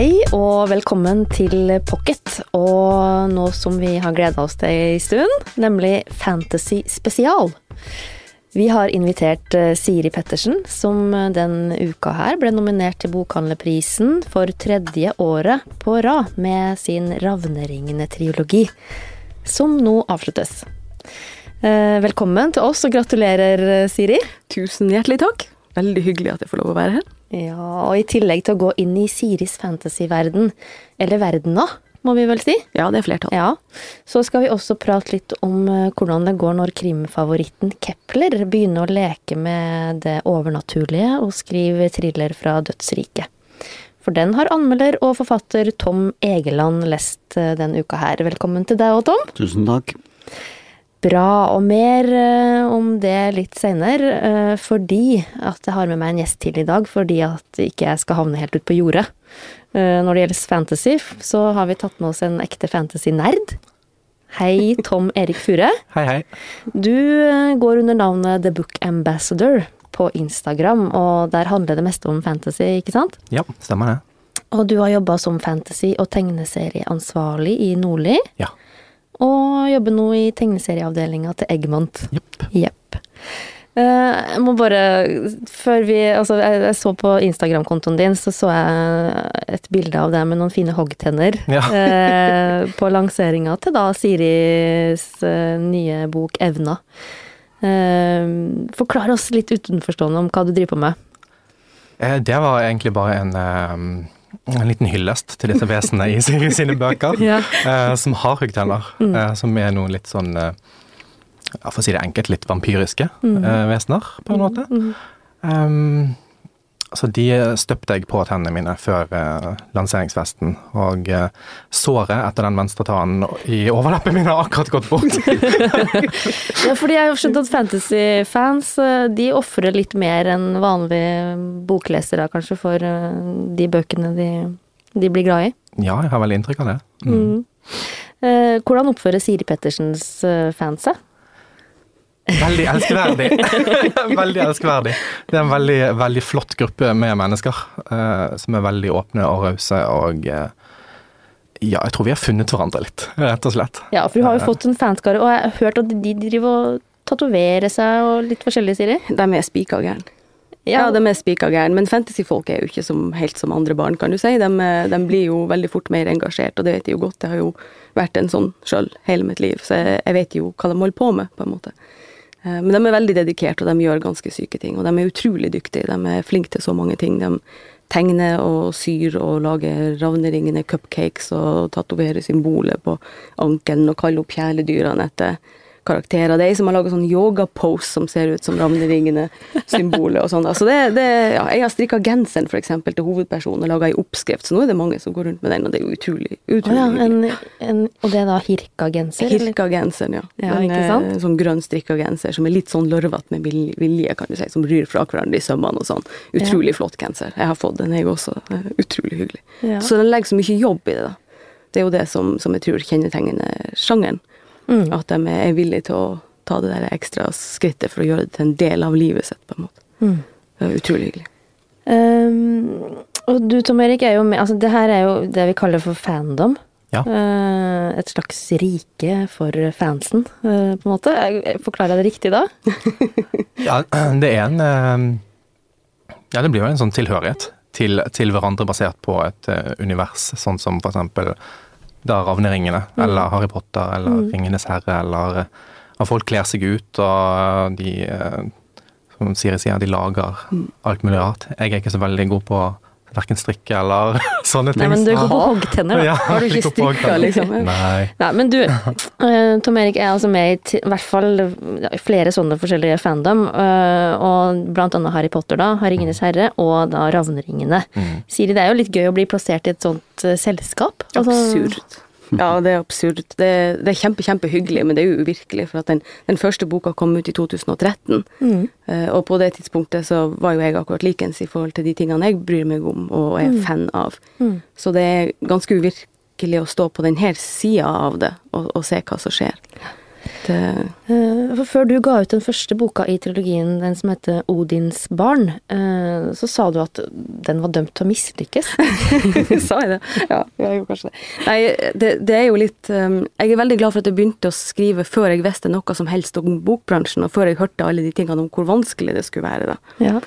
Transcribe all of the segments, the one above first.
Hei og velkommen til Pocket, og nå som vi har gleda oss til en stund, nemlig Fantasy spesial. Vi har invitert eh, Siri Pettersen, som den uka her ble nominert til Bokhandlerprisen for tredje året på rad med sin Ravneringene-triologi, som nå avsluttes. Eh, Velkommen til oss, og gratulerer, eh, Siri. Tusen hjertelig takk. Veldig hyggelig at jeg får lov å være her. Ja, og i tillegg til å gå inn i Siris fantasyverden, eller verdena, må vi vel si. Ja, det er flertall. Ja, så skal vi også prate litt om eh, hvordan det går når krimfavoritten Kepler begynner å leke med det overnaturlige og skrive thriller fra dødsriket. For den har anmelder og forfatter Tom Egeland lest eh, denne uka her. Velkommen til deg òg, Tom. Tusen takk. Bra, og mer eh, om det litt senere, eh, fordi at jeg har med meg en gjest til i dag, fordi at ikke jeg skal havne helt ut på jordet. Eh, når det gjelder fantasy, så har vi tatt med oss en ekte fantasy-nerd. Hei, Tom Erik Fure. Hei, hei. Du går under navnet The Book Ambassador på Instagram, og der handler det meste om fantasy, ikke sant? Ja, stemmer det. Og du har jobba som fantasy- og tegneserieansvarlig i Nordli, Ja. Og jobber nå i tegneserieavdelinga til Eggmont. Jepp. Jepp. Eh, Jeg må bare Før vi Altså, jeg, jeg så på Instagram-kontoen din, så så jeg et bilde av deg med noen fine hoggtenner Ja. eh, på lanseringa til da Siris eh, nye bok 'Evna'. Eh, forklar oss litt utenforstående om hva du driver på med. Det var egentlig bare en, en liten hyllest til disse vesenene i sine, sine bøker, Ja. eh, som har huggtenner. eh, Som er noen litt sånn, eh, ja, for å si det enkelt, litt vampyriske eh, vesener, på en måte. Um, så de støpte jeg på tennene mine før eh, lanseringsfesten, og eh, såret etter den venstre tannen i overleppen min har akkurat gått bort. Ja, fordi jeg har skjønt at fantasy-fans eh, de ofrer litt mer enn vanlige boklesere, kanskje, for eh, de bøkene de, de blir glad i. ja, jeg har veldig inntrykk av det. Mm. Eh, Hvordan oppfører Siri Pettersens eh, fans seg? Veldig elskverdig. veldig elskverdig. Det er en veldig, veldig flott gruppe med mennesker eh, som er veldig åpne og rause og eh, ja, jeg tror vi har funnet hverandre litt, rett og slett. Ja, for du har jo fått en fanskare, og jeg har hørt at de driver og tatoverer seg og litt forskjellig, Siri. De er spika gæren. Ja, de er spika gæren, men fantasyfolk er jo ikke som, helt som andre barn, kan du si. De, de blir jo veldig fort mer engasjert, og det vet de jo godt. Jeg har jo vært en sånn sjøl hele mitt liv, så jeg, jeg vet jo hva de holder på med, på en måte. Eh, Men de er veldig dedikerte, og de gjør ganske syke ting. Og de er utrolig dyktige. De er flinke til så mange ting. De tegner og syr og lager ravneringene cupcakes og tatoverer symboler på ankelen og kaller opp kjæledyrene etter karakterer. Det er ei som har laga sånn yoga-pose som ser ut som ravneringende symboler og sånn. Altså det, det, ja, jeg har strikka genseren for eksempel til hovedpersonen og laga ei oppskrift, så nå er det mange som går rundt med den, og det er jo utrolig, utrolig oh, ja, en, en, og det er da Hirka-genser? Hirka-genseren, ja. Ja, en, ikke sant? Sånn grønn strikka genser som er litt sånn lørvete med vilje, kan du si. Som ryr fra hverandre i sømmene og sånn. Utrolig flott genser. Jeg har fått den, jeg også. Er Utrolig hyggelig. Ja. Så den legger så mye jobb i det, da. Det er jo det som, som jeg tror kjennetegner sjangeren. Mm. At de er villige til å ta det der ekstra skrittet for å gjøre det til en del av livet sitt, på en måte. Mm. Det er utrolig hyggelig. Um, og du Tom Erik er jo med Altså det her er jo det vi kaller for fandom. Ja. Uh, et slags rike for fansen, uh, på en måte. Forklarer jeg det riktig da? Ja, det er en uh, Ja, det blir jo en sånn tilhørighet til, til hverandre basert på et eh, univers, sånn som for eksempel da Ravneringene, eller Harry Potter, eller Ringenes herre, eller eh, at folk kler seg ut, og de eh, Som Siri sier, de lager alt mulig rart. Jeg er ikke så veldig god på verken strikke eller sånne ting. Nei, men du går på hoggtenner, da. Ja, Har du ikke strikka, liksom? Nei. Nei, men du, eh, Tom Erik er altså med i i hvert fall flere sånne forskjellige fandom, eh, og blant annet Harry Potter, da, Har Ringenes herre, og da Ravneringene. Mm. Siri, det er jo litt gøy å bli plassert i et sånt selskap. selskap. Altså- Absurd. Ja, det er absurd. Det, det er kjempe, kjempehyggelig, men det er jo uvirkelig. For at den, den første boka kom ut i 2013. Mm. Eh, og på det tidspunktet så var jo jeg akkurat likens i forhold til de tingene jeg bryr meg om og er fan av. Mm. Så det er ganske uvirkelig å stå på denne sida av det og, og se hva som skjer. Det, Eh, For før du ga ut den første boka i trilogien, den som heter Odins barn, eh, så sa du at den var dømt til å mislykkes. Sa jeg det? Ja, jeg gjorde kanskje det. Nei, det, det er jo litt um, Jeg er veldig glad for at jeg begynte å skrive før jeg visste noe som helst om bokbransjen, og før jeg hørte alle de tingene om hvor vanskelig det skulle være. da. Ja.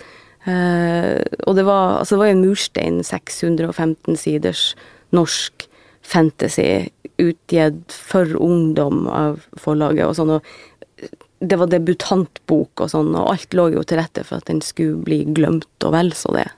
Uh, og det var, altså det var en murstein, 615 siders norsk fantasy utgitt for ungdom av forlaget og sånn. og Det var debutantbok og sånn, og alt lå jo til rette for at den skulle bli glemt, og vel så det.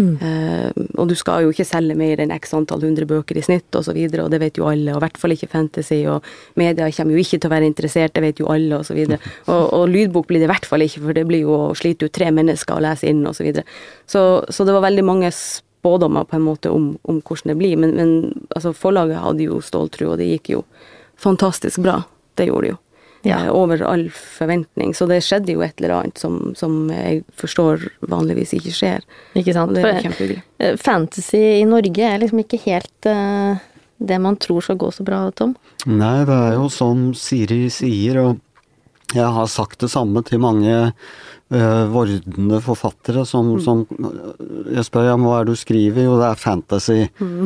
Eh, og du skal jo ikke selge mer enn x antall hundre bøker i snitt, og så videre, og det vet jo alle, og i hvert fall ikke fantasy, og media kommer jo ikke til å være interessert, det vet jo alle, og så videre. Og, og lydbok blir det i hvert fall ikke, for det blir jo å slite ut tre mennesker å lese inn, og så videre. Så, så det var veldig mange spådommer på en måte om, om hvordan det blir, men, men altså, forlaget hadde jo ståltro, og det gikk jo fantastisk bra. Det gjorde det jo. Ja. Eh, over all forventning. Så det skjedde jo et eller annet som, som jeg forstår vanligvis ikke skjer. Ikke sant? Og det er For, kjempehyggelig. eh, fantasy i Norge er liksom ikke helt uh, det man tror skal gå så bra, Tom. Nei, det er jo som Siri sier, og jeg har sagt det samme til mange vordende forfattere som, som Jeg spør ja, hva er det du skriver? Jo, det er fantasy.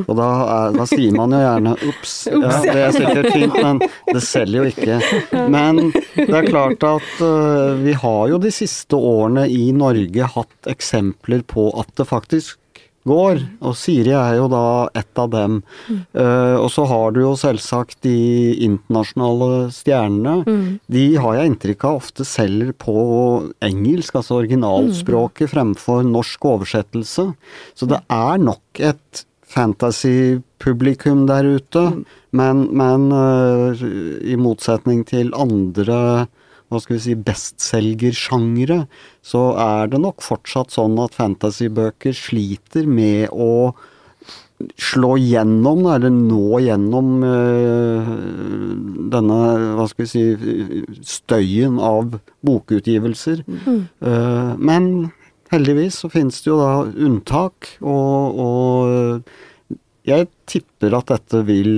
Og da, er, da sier man jo gjerne ups. Ja, det er sikkert fint, men det selger jo ikke. Men det er klart at uh, vi har jo de siste årene i Norge hatt eksempler på at det faktisk går, og Siri er jo da ett av dem. Eh, og så har du jo selvsagt de internasjonale stjernene. De har jeg inntrykk av ofte selger på engelsk, altså originalspråket, fremfor norsk oversettelse. Så det er nok et fantasy-publikum der ute, men, men uh, i motsetning til andre hva skal vi si, bestselgersjangre, så er det nok fortsatt sånn at fantasybøker sliter med å slå gjennom, eller nå gjennom øh, denne, hva skal vi si, støyen av bokutgivelser. Eh, men heldigvis så finnes det jo da unntak, og, og jeg tipper at dette vil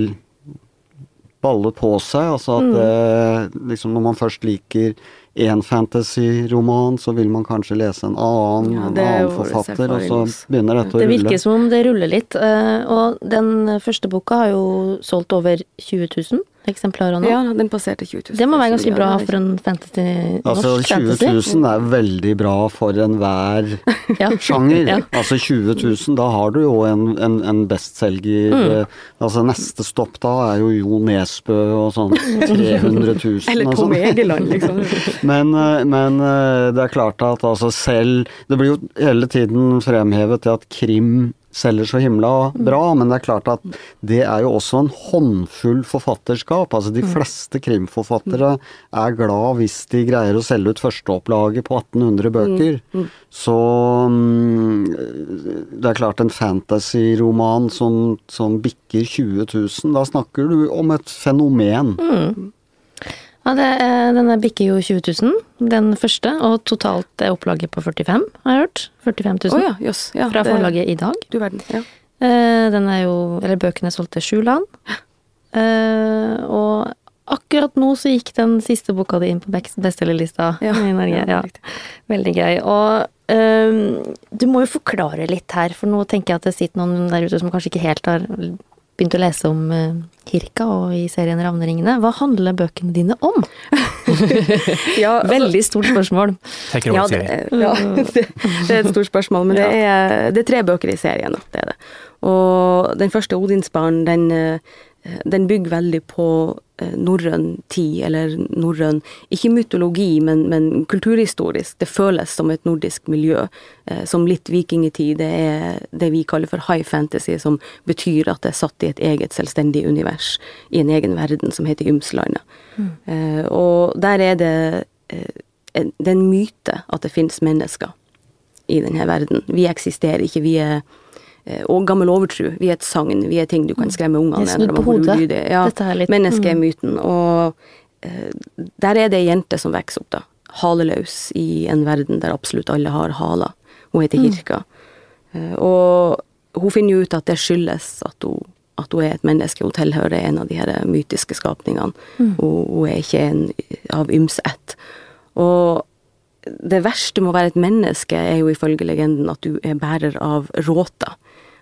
balle på seg. Altså at det, liksom når man først liker én fantasyroman, så vil man kanskje lese en annen, Ja, en annen forfatter, og så begynner dette å rulle. Det rulle. virker som om det ruller litt. eh, Og den første boka har jo solgt over 20 000 eksemplarer nå. Ja, den passerte 20 000. Det må være ganske bra for en fantasy, Altså 20 000 er veldig bra for enhver Ja. sjanger. Ja. Altså 20 000, da har du jo en, en, en bestselger. Mm. eh, Altså neste stopp da er jo Jo Nesbø og sånn 300 000 Eller Tom sånn. Egeland, liksom. Men, eh, men eh, det er klart at altså selv Det blir jo hele tiden fremhevet til at krim selger så himla bra, men det er klart at det er jo også en håndfull forfatterskap. Altså de fleste krimforfattere er glad hvis de greier å selge ut førsteopplaget på 1800 bøker. Så mm, det er klart en fantasyroman som, som bikker 20 000, da snakker du om et fenomen. Ja, det, denne er bikker jo 20 000, den første, og totalt er opplaget på 45, har jeg hørt. 45 000 oh, ja, yes, Ja, fra det- forlaget i dag. Du verden. Ja. Eh, Den er jo, eller bøkene er solgt til sju land. Eh, og akkurat nå så gikk den siste boka di inn på best- bestselgerlista Ja, i Norge. ja, Ja. Veldig gøy. Og um, du må jo forklare litt her, for nå tenker jeg at det sitter noen der ute som kanskje ikke helt har begynt å lese om uh, Kirka og i serien Ravneringene. Hva handler bøkene dine om? Ja, altså- Veldig stort spørsmål. Ja, det, er- ja det, det er et stort spørsmål, men det, er, det er tre bøker i serien. Det er det. Og den første, 'Odinsbarn', den, eh, den bygger veldig på eh, norrøn tid, eller norrøn Ikke mytologi, men, men kulturhistorisk. Det føles som et nordisk miljø. eh, Som litt vikingtid. Det er det vi kaller for high fantasy, som betyr at det er satt i et eget selvstendig univers, i en egen verden, som heter Ymslandet. Mm. Og der er det eh, det er en myte at det finnes mennesker i denne verden. Vi eksisterer ikke, vi er eh, og gammel overtro. Vi er et sagn, vi er ting du kan skremme ungene Det er snudd på hodet. ulydige. Ja, litt- mennesket er mm. myten. Og uh, der er det ei jente som vokser opp, da. Haleløs i en verden der absolutt alle har haler. Hun heter Mm. Kirka. Eh, og hun finner jo ut at det skyldes at hun at hun er et menneske, hun tilhører en av de her mytiske skapningene. Mm. Hun, hun, er ikke en av ymse ett. Og det verste med å være et menneske er jo ifølge legenden at du er bærer av råta.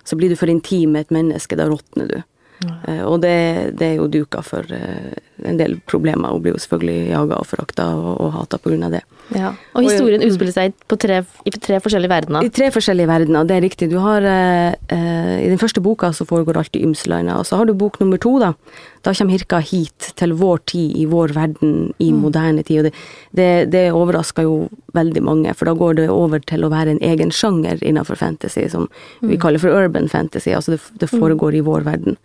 Så blir du for intim med et menneske, da råtner du. Uh, og det, det, er jo duka for uh, en del problemer. Hun blir jo selvfølgelig jaga og forakta og, og hata pga. det. Ja. Og historien og, utspiller seg på tre, i tre forskjellige verdener? I tre forskjellige verdener, det er riktig. Du har uh, I den første boka så foregår alt i Ymslandet, og så har du bok nummer to, da. Da kommer Hirka hit til vår tid, i vår verden, i mm. moderne tid. Og det, det, det overrasker jo veldig mange, for da går det over til å være en egen sjanger innenfor fantasy, som mm. vi kaller for urban fantasy. Altså det, det mm. foregår i vår verden.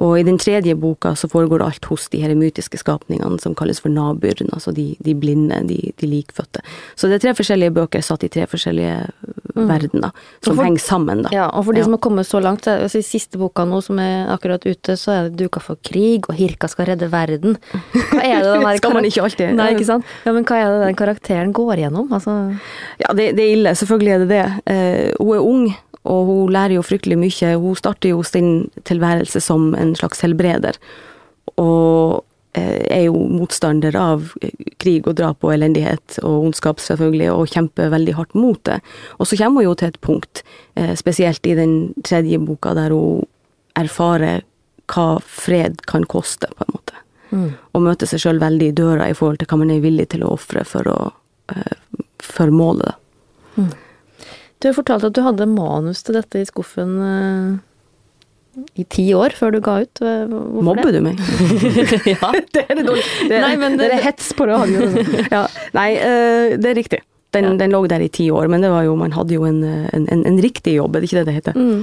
Og i den tredje boka så foregår alt hos de her mytiske skapningene som kalles for nabyrn, altså de, de blinde, de, de, likfødte. Så det er tre forskjellige bøker satt i tre forskjellige mm. verdener, som for, henger sammen, da. Ja, og for de ja. som har kommet så langt, altså i siste boka nå som er akkurat ute, så er det duka for krig, og Hirka skal redde verden. Hva er det den der Skal man ikke alltid Nei, ikke sant. Ja, men hva er det den karakteren går gjennom? Altså Ja, det, det er ille, selvfølgelig er det det. Uh, hun er ung og hun lærer jo fryktelig mye. Hun starter jo sin tilværelse som en slags helbreder, og eh, er jo motstander av krig og drap og elendighet og ondskap, selvfølgelig, og kjemper veldig hardt mot det. Og så kommer hun jo til et punkt, eh, spesielt i den tredje boka, der hun erfarer hva fred kan koste, på en måte. Mm. Og møter seg sjøl veldig i døra i forhold til hva man er villig til å ofre for, å for målet. Da. Mm. Du har fortalt at du hadde manus til dette i skuffen uh, i ti år før du ga ut. Hvorfor Mobber det? du meg? ja. det er det. Det, nei, men, det er hets på radio. ja. Nei, uh, det er riktig. Den, ja. den, lå der i ti år, men det var jo, man hadde jo en, en, en, en riktig jobb, er det ikke det det heter? Mm.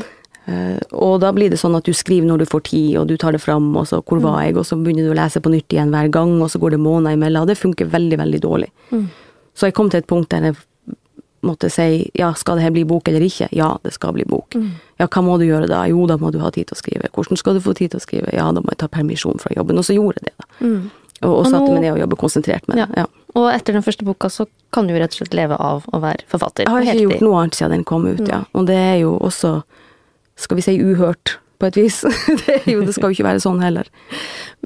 Uh, og da blir det sånn at du skriver når du får tid, og du tar det fram, og så 'hvor var mm. jeg', og så begynner du å lese på nytt igjen hver gang, og så går det måneder imellom, og det funker veldig, veldig dårlig. Mm. Så jeg kom til et punkt der jeg måtte si ja, skal det her bli bok eller ikke? Ja, det skal bli bok. Mm. Ja, hva må du gjøre da? Jo, da må du ha tid til å skrive. Hvordan skal du få tid til å skrive? Ja, da må jeg ta permisjon fra jobben. Og så gjorde jeg det, da. Mm. Og, og, og satte meg ned og jobbet konsentrert med det. Ja. ja. Og etter den første boka så kan du jo rett og slett leve av å være forfatter. Jeg har ikke gjort noe annet siden den kom ut, mm. ja. Og det er jo også, skal vi si, uhørt på et vis. det, jo, det, skal jo ikke være sånn heller.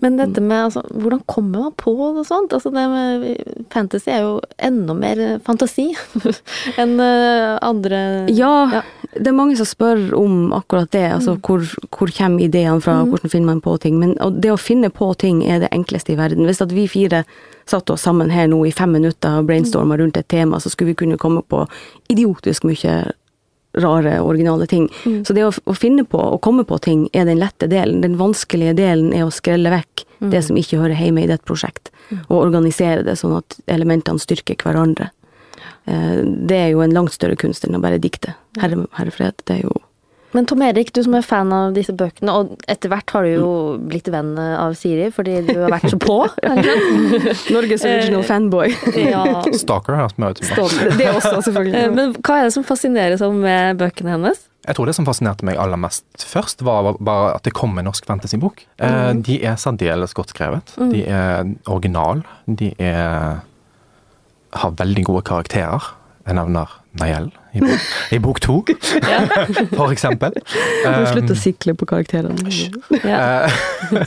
Men dette med altså, hvordan kommer man på noe sånt? Altså det med fantasy er jo enda mer fantasi enn uh, andre ja, ja, det er mange som spør om akkurat det. Altså mm. hvor, hvor kommer ideene fra, mm. hvordan finner man på ting. Men det å finne på ting er det enkleste i verden. Hvis at vi fire satt oss sammen her nå i fem minutter og brainstorma rundt et tema, så skulle vi kunne komme på idiotisk mye rare, originale ting. Mm. Så det å, å, finne på og komme på ting er den lette delen. Den vanskelige delen er å skrelle vekk mm. det som ikke hører hjemme i det prosjekt, mm. og organisere det sånn at elementene styrker hverandre. Eh, det er jo en langt større kunst enn å bare dikte. Herre, herrefred, det er jo men Tom Erik, du som er fan av disse bøkene, og etter hvert har du jo blitt venn av Siri fordi du har vært så på. Norges original fanboy. ja. Stalker har jeg Stalker, Det også, selvfølgelig. Eh, men hva er det som fascinerer sånn med bøkene hennes? Jeg tror det som fascinerte meg aller mest først, var bare at det kom en norsk fantasybok. Eh, mm. De er særdeles godt skrevet. Mm. De er original. De er har veldig gode karakterer. Jeg nevner Nayel i bok, i bok to, for eksempel. Um, slutte å sikle på karakterene. Ja.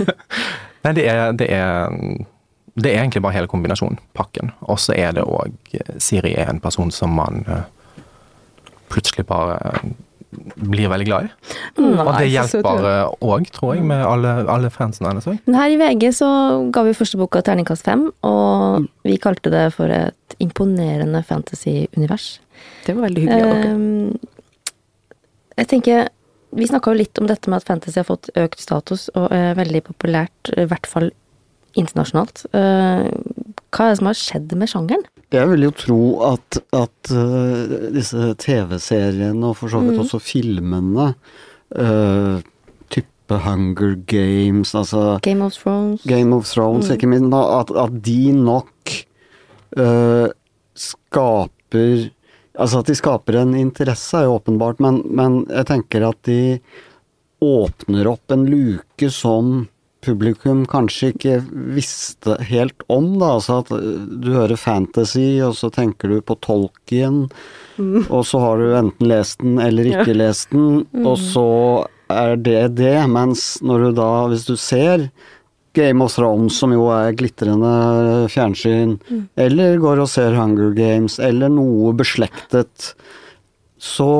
Nei, det er, det er, det er egentlig bare hele kombinasjonen, pakken. Og så er det òg Siri er en person som man eh, plutselig bare blir veldig glad i. Nei, og det hjelper òg, tror jeg, med alle, alle fansene hennes òg. Her i VG så ga vi første boka terningkast fem, og vi kalte det for et imponerende fantasy-univers. Det var veldig hyggelig av. Um, jeg tenker Vi snakka jo litt om dette med at fantasy har fått økt status og er veldig populært, i hvert fall internasjonalt. Uh, hva er det som har skjedd med sjangeren? Jeg vil jo tro at, at uh, disse TV-seriene, og for så vidt mm. også filmene, uh, type Hunger Games, altså Game of Thrones. Game of Thrones, mm. ikke minst. At, at, de nok uh, skaper Altså at de skaper en interesse, er jo åpenbart, men, men jeg tenker at de åpner opp en luke som publikum kanskje ikke visste helt om. da, altså at Du hører fantasy, og så tenker du på Tolkien, mm. og så har du enten lest den eller ikke ja. lest den, mm. og så er det det, mens når du da, hvis du ser Game of Thrones, som jo er glitrende fjernsyn, mm. eller går og ser Hunger Games, eller noe beslektet, så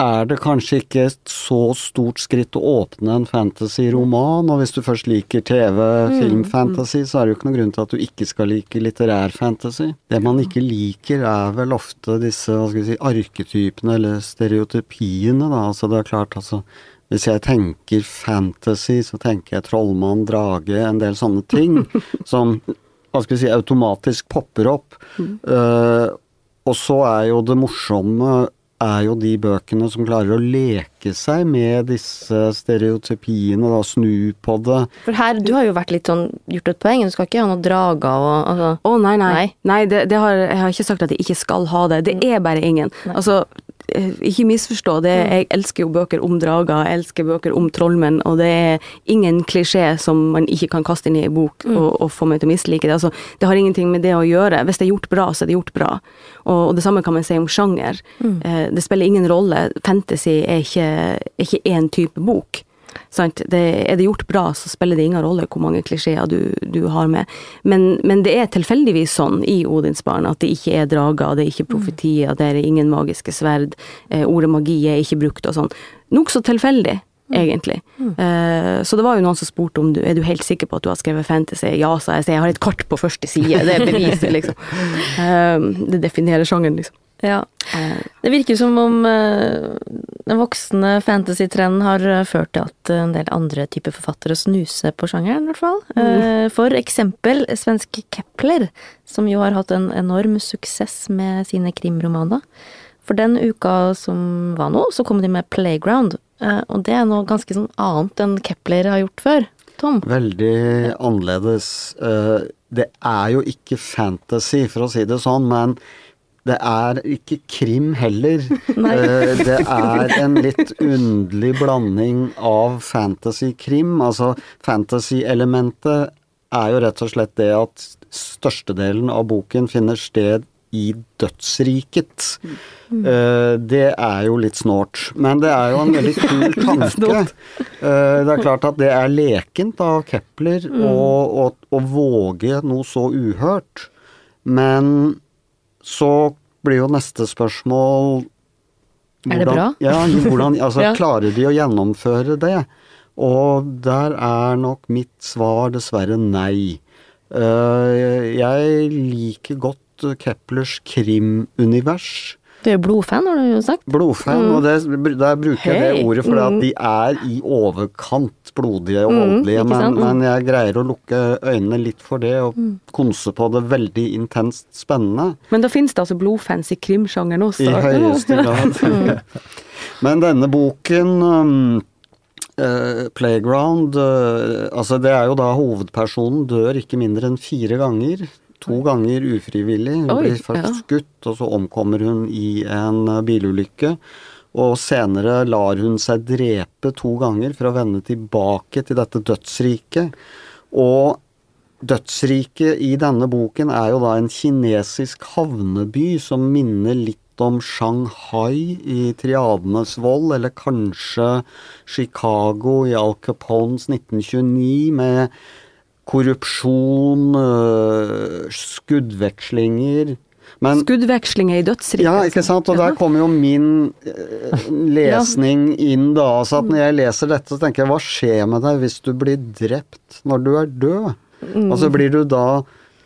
er det kanskje ikke et så stort skritt å åpne en fantasy-roman, og hvis du først liker TV, mm, film, fantasy, så er det jo ikke noen grunn til at du ikke skal like litterær fantasy. Det man ikke liker, er vel ofte disse hva skal vi si, arketypene eller stereotypiene, da. Altså det er klart, altså hvis jeg tenker fantasy, så tenker jeg trollmann, drage, en del sånne ting som hva skal vi si, automatisk popper opp. Mm. Uh, og så er jo det morsomme er jo de bøkene som klarer å leke seg med disse stereotypiene, da, snu på det. For her, du har jo vært litt sånn gjort et poeng, du skal ikke ha noen drager og altså Å oh, nei, nei. Nei, nei det, det har, jeg har ikke sagt at jeg ikke skal ha det. Det er bare ingen. Nei. Altså, ikke misforstå det, jeg elsker jo bøker om drager, jeg elsker bøker om trollmenn, og det er ingen klisjé som man ikke kan kaste inn i en bok mm. og, og, få meg til å mislike det. Altså, det har ingenting med det å gjøre. Hvis det er gjort bra, så er det gjort bra. Og, og det samme kan man si om sjanger. Mm. Eh, det spiller ingen rolle. Fantasy er ikke, er ikke én type bok. Det, er det gjort bra, så spiller det ingen rolle hvor mange klisjeer du, du har med. Men, men, det er tilfeldigvis sånn i Odinsbarn at det ikke er drager, det er ikke profetier, det er ingen magiske sverd, eh, ordet magi er ikke brukt og sånn. Nokså tilfeldig. Mm. Egentlig. Mm. Uh, så det var jo noen som spurte om du er du helt sikker på at du har skrevet fantasy. Ja, sa jeg, så jeg har et kart på første side, det er beviset, liksom. Uh, det definerer sjangeren, liksom. Ja. Det virker som om eh, den voksne fantasy-trenden har eh, ført til at en del andre typer forfattere snuser på sjangeren, i hvert fall. Mm. For eksempel svenske Kepler, som jo har hatt en enorm suksess med sine krimromaner. For den uka som var nå, så kom de med Playground. Og det er noe ganske sånn annet enn Kepler har gjort før. Tom? Veldig annerledes. Det er jo ikke fantasy, for å si det sånn, men det er ikke krim heller. Eh, det er en litt underlig blanding av fantasy-krim. Altså, fantasy-elementet er jo rett og slett det at størstedelen av boken finner sted i dødsriket. Mm. Uh, det er jo litt snålt. Men det er jo en veldig kul tanke. Uh, det er klart at det er lekent av Kepler mm. å, å, våge noe så uhørt. Men så blir jo neste spørsmål hvordan, Er det bra? Ja, hvordan, altså ja. klarer de å gjennomføre det? Og der er nok mitt svar dessverre nei. Uh, jeg liker godt Keplers krimunivers. Du er jo blodfan, har du jo sagt. Blodfan, mm. og det, der bruker jeg det ordet fordi at mm. de er i overkant blodige og mm, voldelige, mm, men, men, jeg greier å lukke øynene litt for det og mm. konse på det veldig intenst spennende. Men da finnes det altså blodfans i krimsjangeren også? I høyeste grad. men denne boken um, uh, Playground, uh, altså det er jo da hovedpersonen dør ikke mindre enn fire ganger to ganger ufrivillig. Hun Oi, blir først ja. skutt, og så omkommer hun i en eh, bilulykke. Og senere lar hun seg drepe to ganger for å vende tilbake til dette dødsriket. Og dødsriket i denne boken er jo da en kinesisk havneby som minner litt om Shanghai i Triadenes vold, eller kanskje Chicago i Al Capones 1929, med korrupsjon, øh, skuddvekslinger. Men, Skuddvekslinger i dødsriket? Ja, ikke sant. Og der kommer jo min uh, lesning inn, da. Altså at når jeg leser dette, så tenker jeg hva skjer med deg hvis du blir drept når du er død? Mm. Altså blir du da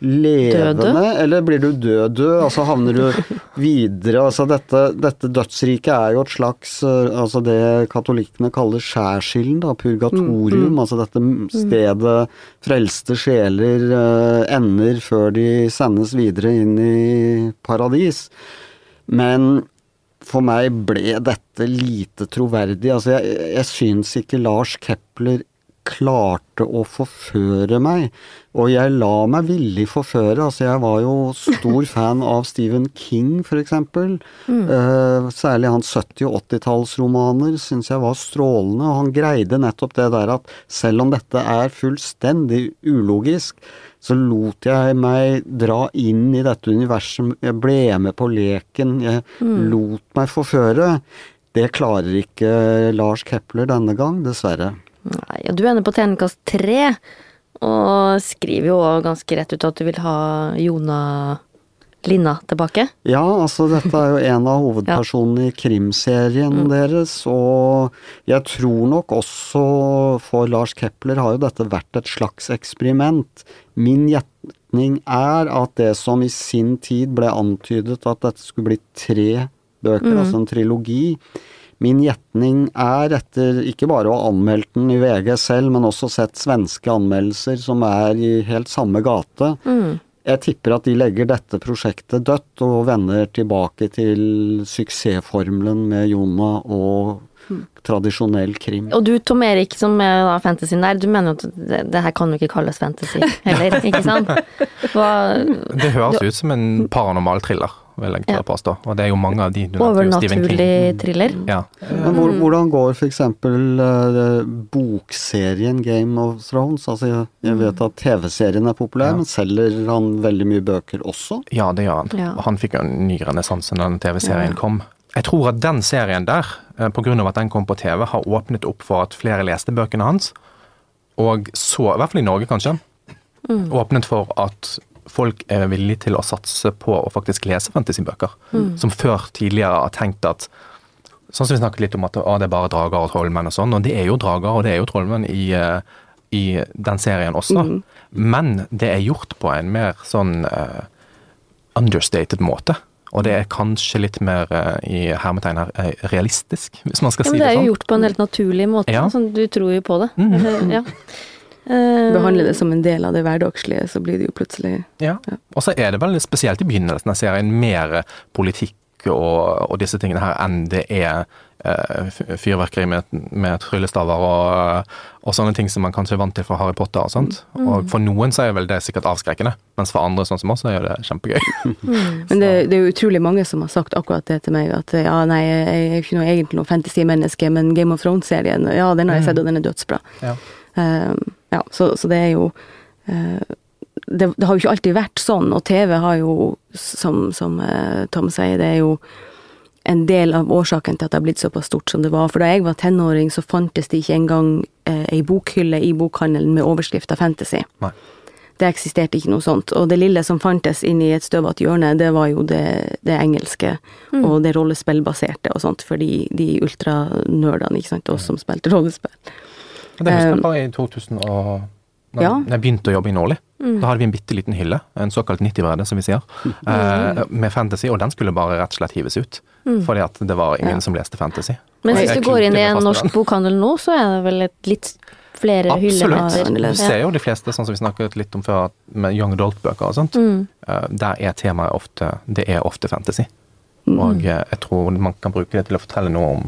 levende, Døde? eller blir du død-død? Altså havner du videre Altså dette, dette, dødsriket er jo et slags eh, Altså det katolikkene kaller skjærsilden, da, purgatorium. Mm, mm. Altså dette stedet frelste sjeler uh, ender før de sendes videre inn i paradis. Men for meg ble dette lite troverdig. Altså jeg, jeg syns ikke Lars Kepler klarte å forføre meg. Og jeg la meg villig forføre. Altså, jeg var jo stor fan av Stephen King, eksempel. Mm. Uh, særlig hans 70- og 80-tallsromaner syns jeg var strålende. Og han greide nettopp det der at selv om dette er fullstendig ulogisk, så lot jeg meg dra inn i dette universet. Jeg ble med på leken. Jeg mm. lot meg forføre. Det klarer ikke Lars Kepler denne gang, dessverre. Nei, og du ender på terningkast tre, og skriver jo ganske rett ut at du vil ha Jona Linna tilbake. Ja, altså dette er jo en av hovedpersonene i krimserien deres, og jeg tror nok også for Lars Kepler har jo dette vært et slags eksperiment. Min gjetning er at det som i sin tid ble antydet at dette skulle bli tre bøker, altså en trilogi, Min gjetning er, etter ikke bare å ha anmeldt den i VG selv, men også sett svenske anmeldelser som er i helt samme gate, jeg tipper at de legger dette prosjektet dødt og vender tilbake til suksessformelen med Jona og tradisjonell krim. Og du Tom Erik som er da fantasy der, du mener jo at det, det her kan jo ikke kalles fantasy heller, ikke sant? Hva, Det høres ut som en paranormal thriller, vil jeg tørre Ja. påstå. Og det er jo mange av de du nevnte, jo Stephen King. overnaturlig thriller. Ja. Men hvor, hvordan går f.eks. Uh, bokserien Game of Thrones? Altså, jeg, vet at TV-serien er populær, Ja. men selger han veldig mye bøker også? ja, det gjør han. Ja. Han fikk en ny renessanse når den TV-serien kom. Jeg tror at den serien der, pga. på grunn av at den kom på TV, har åpnet opp for at flere leste bøkene hans. Og så, i hvert fall i Norge kanskje, åpnet for at folk er villige til å satse på å faktisk lese fantasybøker. Som før tidligere har tenkt at Sånn som vi snakket litt om at å, det er bare drager og trollmenn og sånn, og det er jo drager og det er jo trollmenn i, eh, i den serien også. Men det er gjort på en mer sånn uh, understated måte. Og det er kanskje litt mer eh, i hermetegn her realistisk, hvis man skal Ja, si men det er er sånn. jo gjort på en helt naturlig måte, Ja. sånn du tror jo på det. Mm. Eller, ja. Eh, Behandle det som en del av det hverdagslige, så blir det jo plutselig Ja. Og så er det veldig spesielt i begynnelsen av serien mer politikk og, og disse tingene her enn det er eh, fyrverkeri med, med tryllestaver og, og sånne ting som man kanskje er vant til fra Harry Potter og sånt. Og for noen så er vel det sikkert avskrekkende, mens for andre sånn som oss så er det kjempegøy. Men det, det er jo utrolig mange som har sagt akkurat det til meg, at ja, nei, jeg er ikke noe, egentlig noe fantasy-menneske, men Game of Thrones-serien, ja, den har jeg sett, og den er dødsbra. Ja. Um, ja, så, så det er jo eh, det, det har jo ikke alltid vært sånn, og TV har jo, som, som eh, Tom sier, det er jo en del av årsaken til at det har blitt såpass stort som det var. For da jeg var tenåring, så fantes det ikke engang eh, ei bokhylle i bokhandelen med overskrift av fantasy. Nei. Det eksisterte ikke noe sånt. Og det lille som fantes inni et støvete hjørne, det var jo det, det engelske og det rollespillbaserte og sånt, for de, de ultranerdene, ikke sant, oss som spilte rollespill. Det husker jeg bare i 2000 og da ja. jeg begynte å jobbe i Nordli. Da hadde vi en bitte liten hylle, en såkalt 90-bredde, som vi sier, mm. med fantasy, og den skulle bare rett og slett hives ut. Fordi at det var ingen Ja. som leste fantasy. Men hvis du går inn i en norsk bokhandel nå, så er det vel et litt flere Absolutt. Du ser jo de fleste, sånn som vi snakket litt om før, med young adult-bøker og sånt. Mm. Eh, Der er temaet ofte Det er ofte fantasy. Og eh, jeg tror man kan bruke det til å fortelle noe om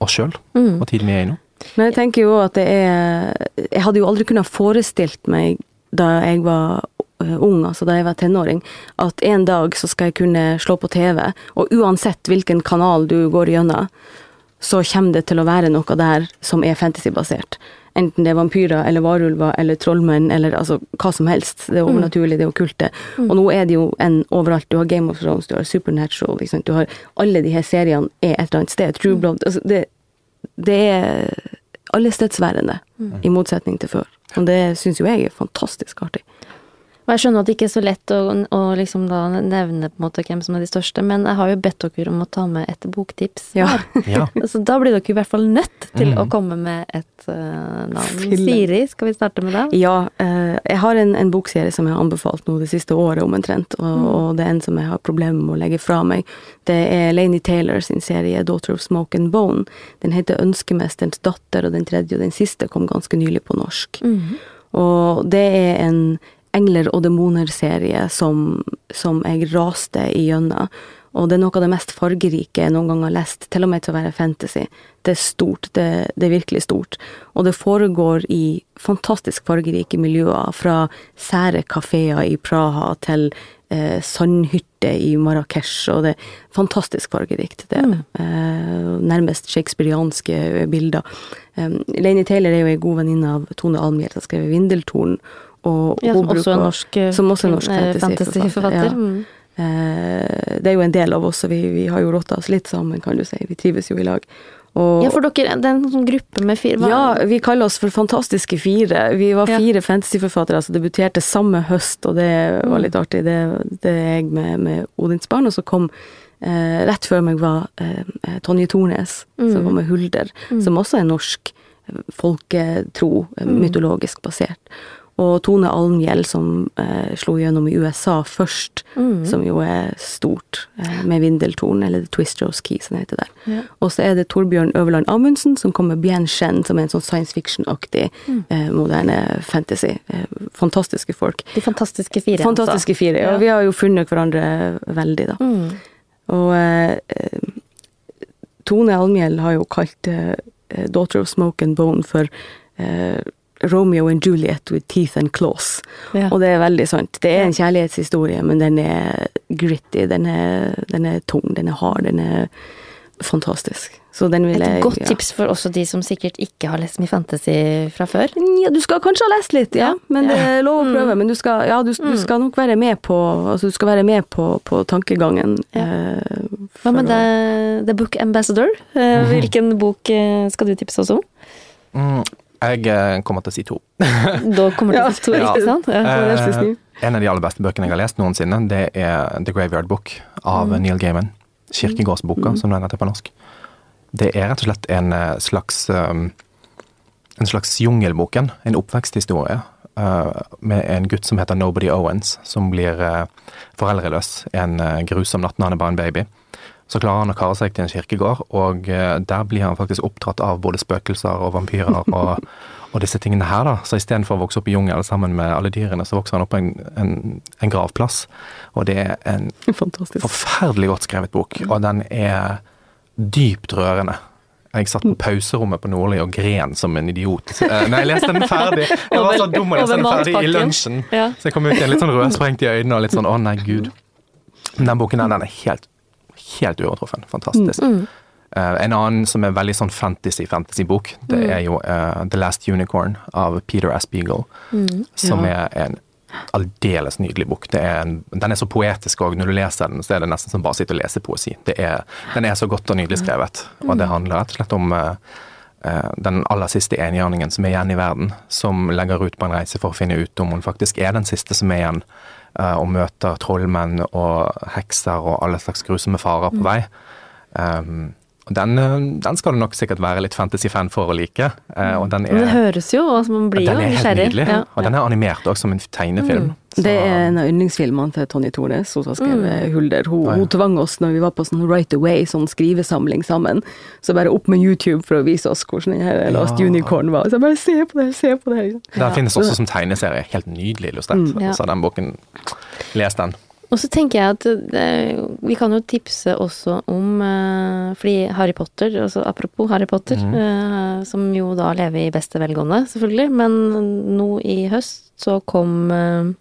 oss sjøl og tiden vi er i nå. Men jeg tenker jo at det er Jeg hadde jo aldri kunnet forestilt meg da jeg var eh, ung, altså da jeg var tenåring, at en dag så skal jeg kunne slå på TV, og uansett hvilken kanal du går gjennom, så kommer det til å være noe der som er fantasybasert. Enten det er vampyrer eller varulver eller trollmenn eller altså hva som helst. Det er overnaturlig, det er okkulte. Og nå er det jo en overalt. Du har Game of Thrones, du har Supernatural, liksom. du har alle de her seriene er et eller annet sted. True Blood altså det, det er allestedsværende, i motsetning til før. Og det syns jo jeg er fantastisk artig. Og jeg skjønner at det ikke er så lett å, å liksom da nevne på en måte hvem som er de største, men jeg har jo bedt dere om å ta med et boktips. Ja. Ja. Så da blir dere i hvert fall nødt til Mm. å komme med et uh, navn. Fille. Siri, skal vi starte med deg? Ja, Uh, jeg har en, en bokserie som jeg har anbefalt nå det siste året omtrent, og, og det er en som jeg har problemer med å legge fra meg. Det er Lainey Taylor sin serie 'Daughter of Smoke and Bone'. Den heter 'Ønskemesterens datter', og den tredje og den siste kom ganske nylig på norsk. Og det er en engler og demoner-serie som, som jeg raste igjennom. Og det er noe av det mest fargerike jeg noen gang har lest, til og med til å være fantasy. Det er stort, det, det er virkelig stort. Og det foregår i fantastisk fargerike miljøer, fra sære kafeer i Praha til eh, sandhytter i Marrakech, og det er fantastisk fargerikt. Det er eh, nærmest shakespearianske bilder. Um, Lainey Taylor er jo ei god venninne av Tone Almhjell, som har skrevet 'Vindeltorn'. Og Ja, som også norsk, eh, som også er norsk eh, fantasyforfatter. Ja. Mm. eh, Det er jo en del av oss, og vi, vi har jo rotta oss litt sammen, kan du si. Vi trives jo i lag. Og, Ja, for dere, det er en sånn gruppe med fire hva- ja, vi kaller oss for Fantastiske fire. Vi var Ja. fire fantasyforfattere som debuterte samme høst, og det Mm. var litt artig. Det, det er jeg med, med Odins barn, og så kom eh, Rett før meg var eh, Tonje Tornes, Mm. som var med Hulder, som også er norsk, folketro, Mm. mytologisk basert. Og Tone Almhjell, som eh, slo gjennom i USA først, Mm. som jo er stort, eh, med Vindeltorn, eller Twist Rose Key, som det heter der. Ja. Og så er det Torbjørn Øverland Amundsen, som kommer Bien Shen, som er en sånn science fiction-aktig Mm. eh, moderne fantasy. Eh, fantastiske folk. De fantastiske fire. Fantastiske fire, ja. Ja. Vi har jo funnet hverandre veldig, da. Altså. Mm. Og eh, Tone Almhjell har jo kalt eh, Daughter of Smoke and Bone for Romeo and Juliet with teeth and claws. Ja. Og det er veldig sant. Det er en kjærlighetshistorie, men den er gritty, den er, den er tung, den er hard, den er fantastisk. Så den vil jeg Et godt ja. tips for også de som sikkert ikke har lest mye fantasy fra før. Ja, du skal kanskje ha lest litt, ja, men det er lov å prøve. Mm. Men du skal, ja, du, du skal nok være med på, altså, du skal være med på, på tankegangen. eh, Hva med for å- The, The Book Ambassador? Eh, Hvilken bok eh, skal du tipse oss om? Mm, jeg eh, kommer til å si to. Da kommer du å si to, ikke sant? Ja. Eh, en av de aller beste bøkene jeg har lest noensinne, det er The Graveyard Book av Neil Gaiman. Kirkegårdsboka, som den heter på norsk. Det er rett og slett en eh, slags um, En slags Jungelboken. En oppveksthistorie med en gutt som heter Nobody Owens, som blir foreldreløs en grusom natt når han er bare en baby. Så klarer han å kare seg til en kirkegård, og eh, der blir han faktisk oppdratt av både spøkelser og vampyrer og, og disse tingene her, da. Så istedenfor å vokse opp i jungelen sammen med alle dyrene, så vokser han opp på en, en, en gravplass. Og det er en Fantastisk. forferdelig godt skrevet bok, og den er dypt rørende. Jeg satt på pauserommet på Nordli og gren som en idiot. Eh, Nei, jeg leste den ferdig. Jeg var så dum å lese den ferdig i lunsjen. Så jeg kom ut igjen litt sånn rødsprengt i øynene og litt sånn å nei, gud. Den boken der, den er helt, helt uovertruffen. Fantastisk. Mm. Uh, en annen som er veldig sånn fantasy-fantasy-bok, det Mm. er jo uh, The Last Unicorn av Peter S. Beagle. Mm. Som Ja. er en aldeles nydelig bok. Det er en, den er så poetisk òg. Når du leser den, så er det nesten som bare å sitte og lese poesi. Det er, den er så godt og nydelig skrevet. Og det handler rett og slett om eh, den aller siste enhjørningen som er igjen i verden, som legger ut på en reise for å finne ut om hun faktisk er den siste som er igjen, eh, og møter trollmenn og hekser og alle slags grusomme farer på vei. Um, den, eh, den skal du nok sikkert være litt fantasy-fan for å like. eh, og den Men det er, høres jo, og man blir den er helt nydelig. Ja. Og den er animert også som en tegnefilm. Så- Det er en av yndlingsfilmene til Tonje Tornes, hun som har skrevet Hulder. Hun, ja. hun tvang oss når vi var på sånn Right Away, sånn skrivesamling sammen. Så bare opp med YouTube for å vise oss hvordan den her Last Ja. Unicorn var. Så bare se på det, se på det. Den finnes også som tegneserie. Helt nydelig illustrert. Mm, ja. Så den boken Les den. Og så tenker jeg at det, vi kan jo tipse også om eh, Fordi Harry Potter, altså apropos Harry Potter, mm. eh, som jo da lever i beste velgående, selvfølgelig, men nå i høst så kom eh,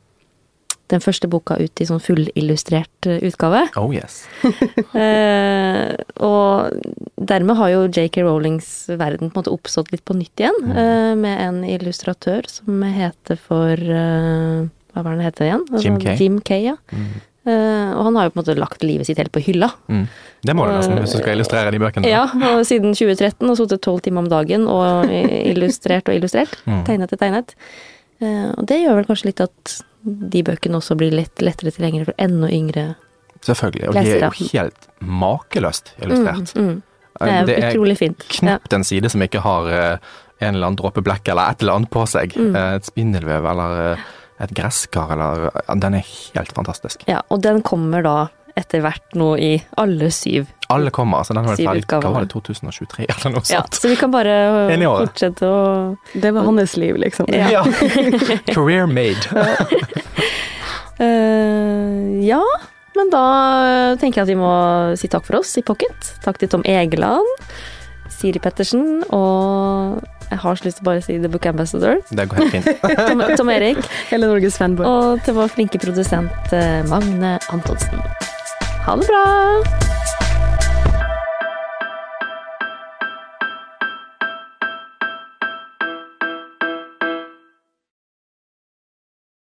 den første boka ut i sånn fullillustrert eh, utgave. Oh yes. Eh, og dermed har jo J.K. Rowlings verden på en måte oppstått litt på nytt igjen, Mm. eh, med en illustratør som heter for eh, Hva var det han heter igjen? Jim Kay. Jim Kay, ja. Mm. Uh, og han har jo på en måte lagt livet sitt helt på hylla. Mm. Det må du nesten hvis du skal illustrere de bøkene. Ja, og siden 2013 og sittet tolv timer om dagen og illustrert og illustrert. Mm. Tegnet til tegnet. Uh, og det gjør vel kanskje litt at de bøkene også blir litt lettere tilgjengelig for enda yngre Selvfølgelig. Og de er jo helt makeløst illustrert. Mm, mm. Det er utrolig fint. Ja. knapt en side som ikke har eh, en eller annen dråpe blekk eller et eller annet på seg. Mm. Eh, Et spindelvev eller eh, et gresskar eller Den er helt fantastisk. ja, og den kommer da etter hvert nå i alle syv. Alle kommer. altså Den var ferdig hva var det, 2023 eller noe Ja, sånt. så vi kan bare fortsette å Det var hans liv, liksom. Ja. Career made. uh, ja, men da tenker jeg at vi må si takk for oss i Pocket. Takk til Tom Egeland, Siri Pettersen og jeg har så lyst til å bare si The Book Ambassador. Det går helt fint. Tom, Tom Erik. Hele Norges fanboy. Og til vår flinke produsent eh, Magne Antonsen. Ha det bra!